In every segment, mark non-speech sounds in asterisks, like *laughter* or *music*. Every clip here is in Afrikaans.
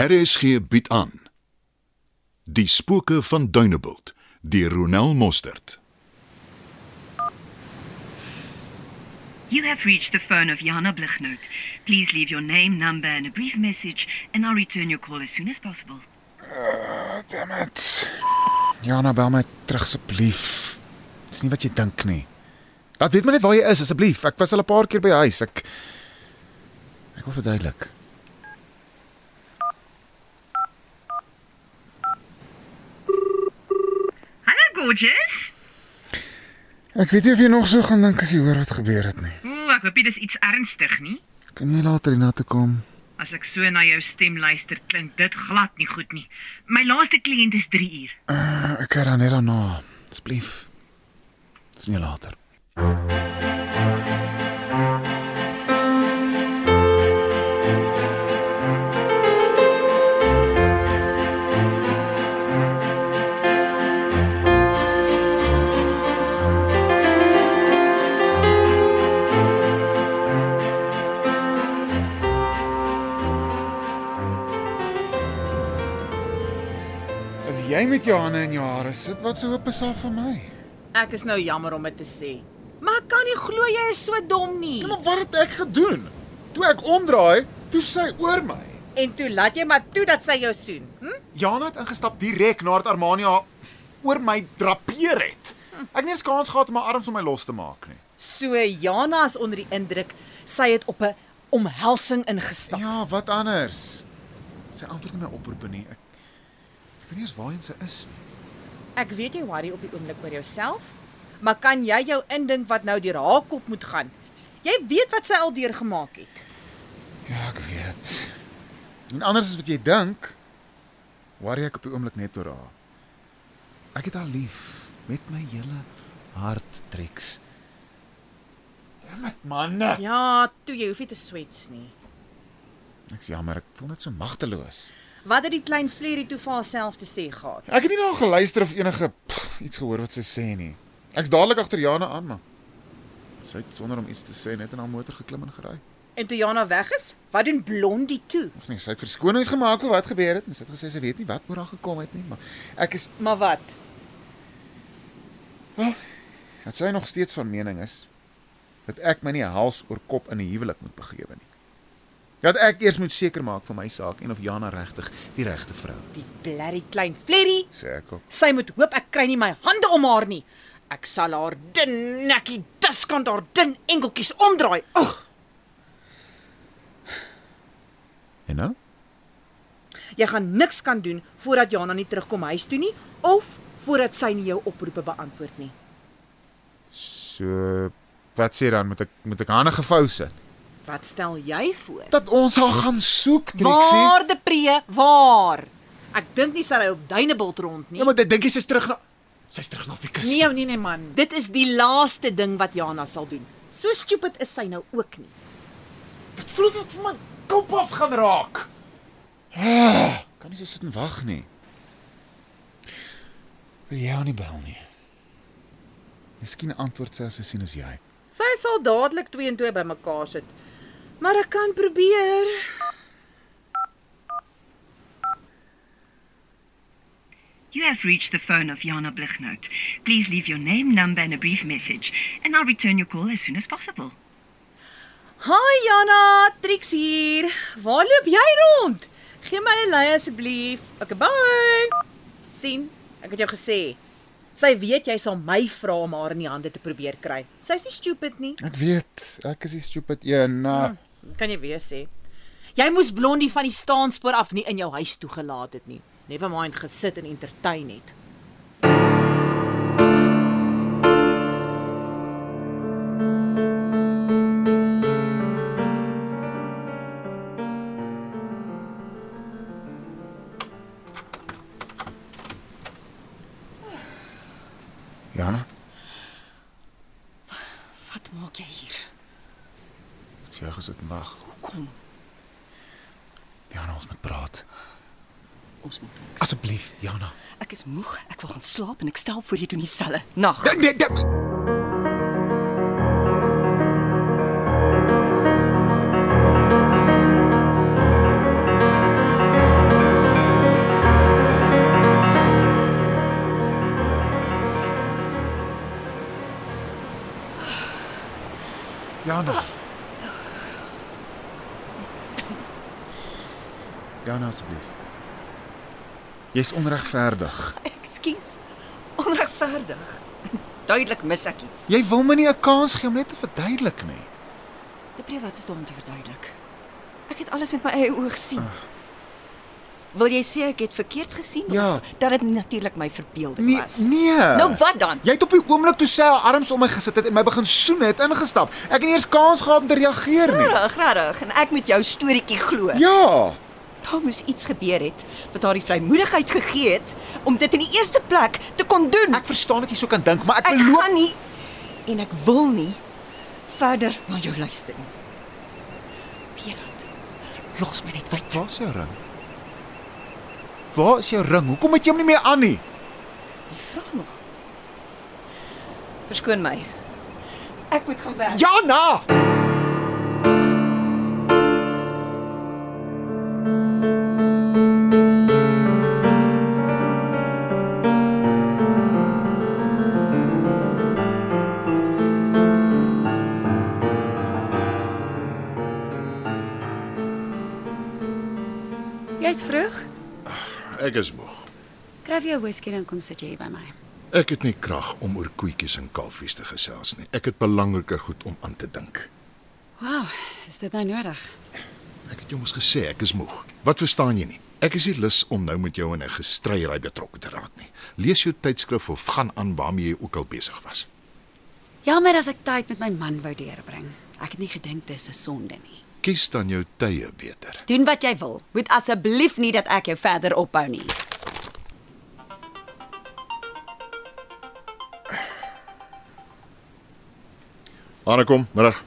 RSG bied aan Die spooke van Dunebuld deur Ronel Mostert. You have reached the phone of Jana Blichnout. Please leave your name, number, and a brief message, and I'll return your call as soon as possible. Damn it. Jana, bel my terug asseblief. Dis nie wat jy dink nie. Laat weet my net waar jy is asseblief. Ek was al 'n paar keer by huis. Ek Ek wil verduidelik. Hallo, gorgeous. Ek weet nie of jy nog so gaan dink as jy hoor wat gebeur het nie. Ooh, ek hoop dit is iets ernstig nie. Kan jy later hiernatoe kom? As ek so na jou stem luister, klink dit glad nie goed nie. My laaste kliënt is 3 uur. Uh, ek kyk dan net daarna. Asseblief. Dis nie later. As jy met jou hande in jou hare sit, wat se hoop is daar vir my? Ek is nou jammer om dit te sê. Maar ek kan nie glo jy is so dom nie. Ja, maar wat het ek gedoen? Toe ek omdraai, toe sy oor my. En toe laat jy maar toe dat sy jou soen. Hm? Jana het ingestap direk nadat Armania oor my drapeer het. Ek het nie eens kans gehad om my arms om my los te maak nie. So Jana is onder die indruk. Sy het op 'n omhelsing ingestap. Ja, wat anders? Sy antwoord nie my oproepe nie. Ek weet nie eens waarheen sy is nie. Ek weet jy worry op die oomblik oor jouself, maar kan jy jou indink wat nou deur haar kop moet gaan? Jy weet wat sy al deurgemaak het. Ja, ek weet. En anders as wat jy dink, worry ek op die oomblik net oor haar. Ek het haar lief met my hele hart treks. Dammit man. Ja, toe jy hoef nie te swets nie. Ek's jammer, ek voel net so magteloos. Wat het die klein Flerie toe vir haarself te sê gehad? Ek het nie na haar geluister of enige pff, iets gehoor wat sy sê nie. Ek's dadelik agter Jana aan, maar sy het sonder om iets te sê net in haar motor geklim en gery. En toe Jana weg is, wat doen Blondie toe? Of nee, sy het verskonings gemaak oor wat gebeur het en sy het gesê sy weet nie wat oor haar gekom het nie, maar ek is Maar wat? dat sy nog steeds van mening is dat ek my nie hals oor kop in 'n huwelik moet begewe nie. Dat ek eers moet seker maak van my saak en of Jana regtig die regte vrou Die blerrie klein Flerie. sê ek ook. Sy moet hoop ek kry nie my hande om haar nie. Ek sal haar dun nekkie diskant haar dun enkeltjies omdraai. Ag, En nou? jy gaan niks kan doen voordat Jana nie terugkom huis toe nie of voordat sy nie jou oproepe beantwoord nie. So wat sê dan moet ek moet ek hande gevou sit? Wat stel jy voor? Dat ons haar gaan soek, Trixie. Waar de pree? Waar? Ek dink nie sy ry op Duinebult rond nie. Ja, maar dit dink jy sy's terug na sy's terug na Fikus. Nee, nee nee man, dit is die laaste ding wat Jana sal doen. So stupid is sy nou ook nie. Dit voel of ek vir my kop af gaan raak. Ah, kan nie so sit en wag nie. Wil jy haar nie bel nie? Miskien antwoord sy as sy sien as jy. Sy sal dadelik 2 en 2 bymekaar sit. Maar ek kan probeer. You have reached the phone of Jana Blichnout. Please leave your name, number, and a brief message, and I'll return your call as soon as possible. Hi Jana, Trix hier. Waar loop jy rond? Gee my 'n lei asseblief. Okay, bye. sien, ek het jou gesê. Sy weet jy sal my vra om haar in die hande te probeer kry. Sy's nie stupid nie. Ek weet, ek is die stupid een. Nou, Kan jy weer sê? Jy moes Blondie van die staanspoor af nie in jou huis toegelaat het nie. Never mind gesit en entertain het. Jana, Wat maak jy hier? ek het jou gesit en wag. Kom, Jana, ons moet praat. Ons moet niks. Asseblief, Jana. Ek is moeg. Ek wil gaan slaap en ek stel voor jy doen dieselfde. Nag. Nee, nee, nee. Jana asseblief. Jy's onregverdig. *laughs* Ekskuus. Onregverdig. *laughs* Duidelik mis ek iets. Jy wil my nie 'n kans gee om net te verduidelik nie. Debre wat is daar om te verduidelik? Ek het alles met my eie oë gesien. Wil jy sê ek het verkeerd gesien Ja. of dat dit natuurlik my verbeelding Nee, was? nee. Nou wat dan? Jy het op die oomblik toe sy haar arms om my gesit het en my begin soen het ingestap. Ek het nie eers kans gehad om te reageer nie. Regtig, regtig. En ek moet jou storieetjie glo. Ja. Daar moes iets gebeur het wat haar die vrymoedigheid gegee het om dit in die eerste plek te kon doen. Ek verstaan dat jy so kan dink, maar ek, ek beloof gaan nie en ek wil nie verder na jou luister nie. Weet jy wat? Los my net uit. Waar is jou ring? Waar is jou ring? Hoekom het jy hom nie meer aan nie? Jy vra nog. Verskoon my. Ek moet gaan werk. Jana! Ek is moeg. Kry vir jou whisky dan kom sit jy hier by my. Ek het nie krag om oor koetjies en kalfies te gesels nie. Ek het belangriker goed om aan te dink. Wow, is dit nou nodig? Ek het jou mos gesê ek is moeg. Wat verstaan jy nie? Ek is nie lus om nou met jou in 'n gestryery betrokke te raak nie. Lees jou tydskrif of gaan aan waarmee jy ook al besig was. Jammer as ek tyd met my man wou deurbring. Ek het nie gedink dis 'n sonde nie. Kies dan jou tye beter. Doen wat jy wil. Moet asseblief nie dat ek jou verder ophou nie. Anne kom, middag.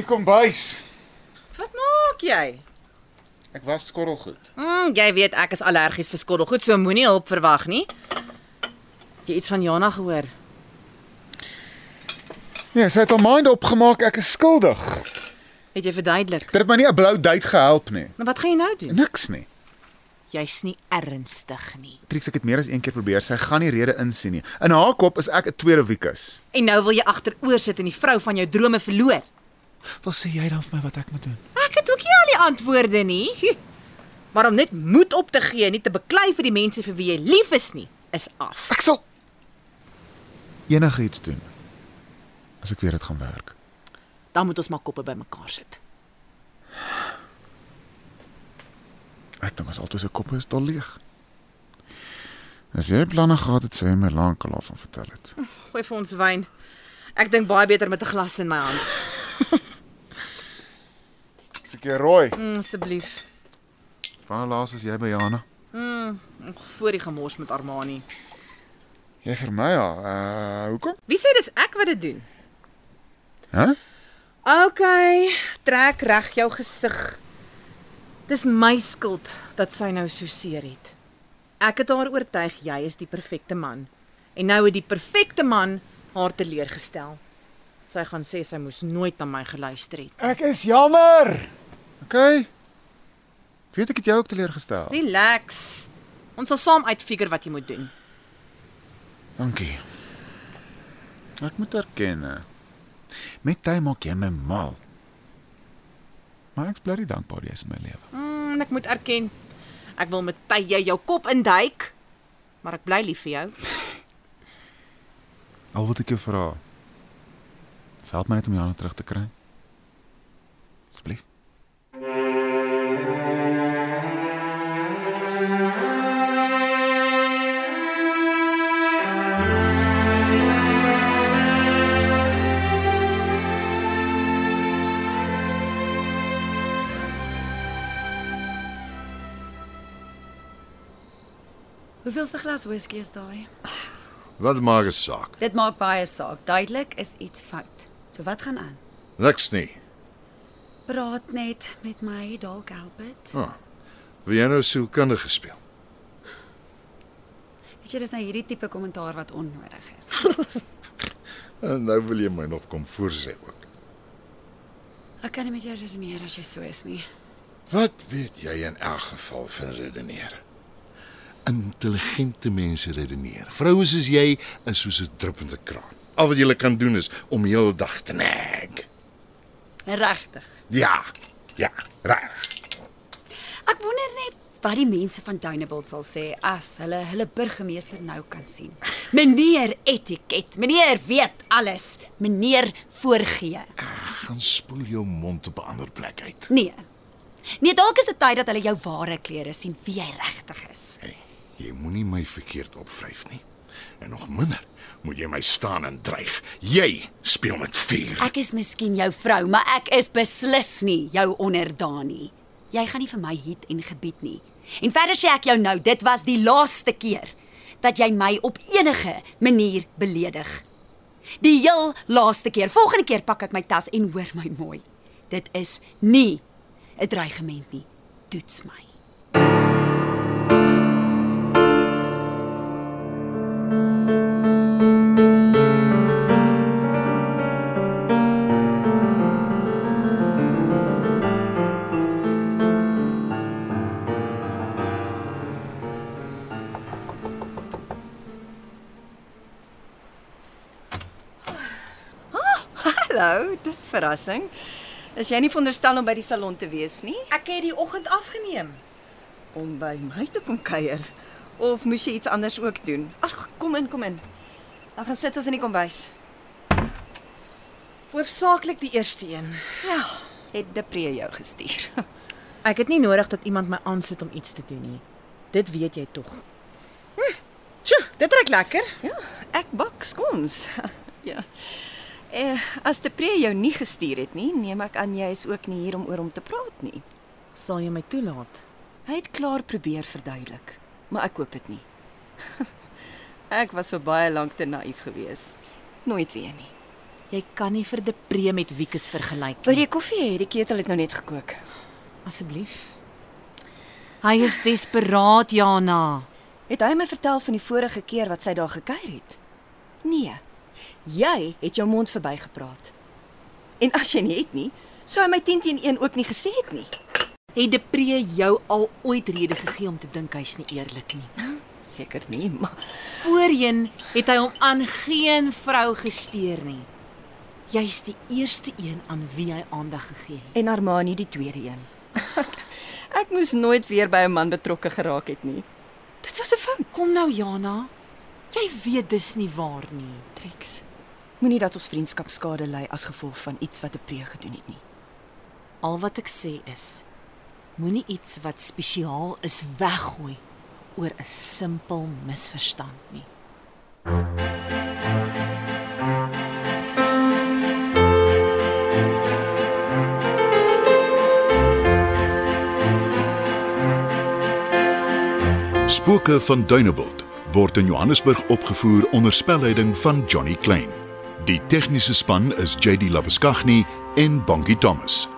Die kombuis. Wat maak jy? Ek was skottelgoed. Mm, jy weet ek is allergies vir skottelgoed, so moenie hulp verwag nie. Het jy iets van Jana gehoor? Nee, sy het haar mind opgemaak ek is skuldig. Het jy verduidelik? Dit het my nie 'n blou duit gehelp nie. Maar wat gaan jy nou doen? Niks nie. Jy's nie ernstig nie. Trix, ek het meer as een keer probeer. Sy gaan nie rede insien nie. In haar kop is ek 'n tweede Wikus. En nou wil jy agteroor sit en die vrou van jou drome verloor. Wat sê jy dan vir my wat ek moet doen? Ek het ook nie al die antwoorde nie. Maar om net moed op te gee en nie te beklei vir die mense vir wie jy lief is nie, is af. Ek sal enige iets doen. As ek weer dit gaan werk. Dan moet ons maar koppe bymekaar sit. Ek dink ons altyd se koppe is dol leeg. As jy planne gehad het, sê jy my lankal af van vertel het. Gooi vir ons wyn. Ek dink baie beter met 'n glas in my hand. *laughs* Seker rooi. Mm, Asseblief. Wanneer laas was jy by Jana? Ag, Voor die gemors met Armani. Jy vir my ja. Uh hoekom? Wie sê dis ek wat dit doen? Hæ? OK, trek reg jou gesig. Dis my skuld dat sy nou so seer het. Ek het haar oortuig jy is die perfekte man. En nou het die perfekte man haar teleurgestel. Sy gaan sê sy moes nooit na my geluister het. Ek is jammer. OK. Ek weet ek het jou ook teleurgestel. Relax. Ons sal saam uitfigure wat jy moet doen. Dankie. Ek moet erken. eh, Met tyd maak jy my mal. Maar ek's bly dankbaar jy is in my lewe. Mm, ek moet erken, ek wil met tye jou kop induik, maar ek bly lief vir jou. *laughs* Al wat ek jou vra. Help my net om Jana terug te kry. Asseblief. Hoeveelste glas whisky is daai? Wat maak 'n saak? Dit maak baie saak. Duidelik is iets fout. So wat gaan aan? Niks nie. Praat net met my, dalk help dit. Ah. Wie jy nou sielkundige speel? Weet Weet jy dis nou hierdie tipe kommentaar wat onnodig is. *laughs* En nou wil jy my nog kom voorsê ook. Ek kan nie met jou redeneer as jy so is nie. Wat weet jy in elk geval van redeneer? Intelligente mense redeneer. Vroue soos jy is soos 'n druppende kraan. Al wat jy kan doen is om heel dag te nag. Regtig. Ja. Ja, reg. Ek wonder net wat die mense van Dunebuld sal sê as hulle hulle burgemeester nou kan sien. Meneer etiket, meneer weet alles, meneer voorgee. Gaan spoel jou mond op 'n ander plek uit. Nee. Nee, dalk is dit tyd dat hulle jou ware klere sien wie jy regtig is. Hey, jy moenie my verkeerd opvryf nie. En nog minder moet jy my staan en dreig. Jy speel met vuur. Ek is miskien jou vrou, maar ek is beslis nie jou onderdaan nie. Jy gaan nie vir my hiet en gebied nie. En verder sê ek jou nou, dit was die laaste keer dat jy my op enige manier beledig. Die heel laaste keer. Volgende keer pak ek my tas en hoor my mooi. Dit is nie 'n dreigement nie. Toets my. Hallo, dis verrassing. Is jy nie veronderstel om by die salon te wees nie? Ek het die oggend afgeneem. Om by my te kom kuier of moes jy iets anders ook doen? Ag, kom in, kom in. Dan gaan sit ons in die kombuis. Hoofsaaklik die eerste een. Ja, het Depree jou gestuur. *laughs* Ek het nie nodig dat iemand my aansit om iets te doen nie. Dit weet jy tog. Hm. Sjoe, dit ruik lekker. Ja, ek bak skons. *laughs* ja. Eh, as Depree jou nie gestuur het nie, neem ek aan jy is ook nie hier om oor hom te praat nie. Sal jy my toelaat? Hy het klaar probeer verduidelik, maar ek koop dit nie. *laughs* ek was vir baie lank te naïef geweest. Nooit weer nie. Jy kan nie vir Depree met Wikus vergelyk Wil nie. jy koffie hê? Die ketel het nou net gekook. asseblief? Hy is desperaat, Jana. Het hy my vertel van die vorige keer wat sy daar gekuier het? Nee. Jy het jou mond verbygepraat. En as jy nie het nie, sou hy my 10 teen 1 ook nie gesê het nie. Het Depree jou al ooit rede gegee om te dink hy's nie eerlik nie? Seker nie, maar Voorheen het hy hom aan geen vrou gesteer nie. Jy's die eerste een aan wie hy aandag gegee het. en Armani die tweede een. *laughs* ek moes nooit weer by 'n man betrokke geraak het nie. Dit was 'n fout, Kom nou, Jana. Jy weet dis nie waar nie. Trix. Moenie dat ons vriendskap skade ly as gevolg van iets wat 'n preek gedoen het nie. Al wat ek sê is moenie iets wat spesiaal is weggooi oor 'n simpel misverstand nie. Spooke van Dunebuld word in Johannesburg opgevoer onder spelleiding van Johnny Klein. Die tegniese span is JD Labuskaghni en Bongie Thomas.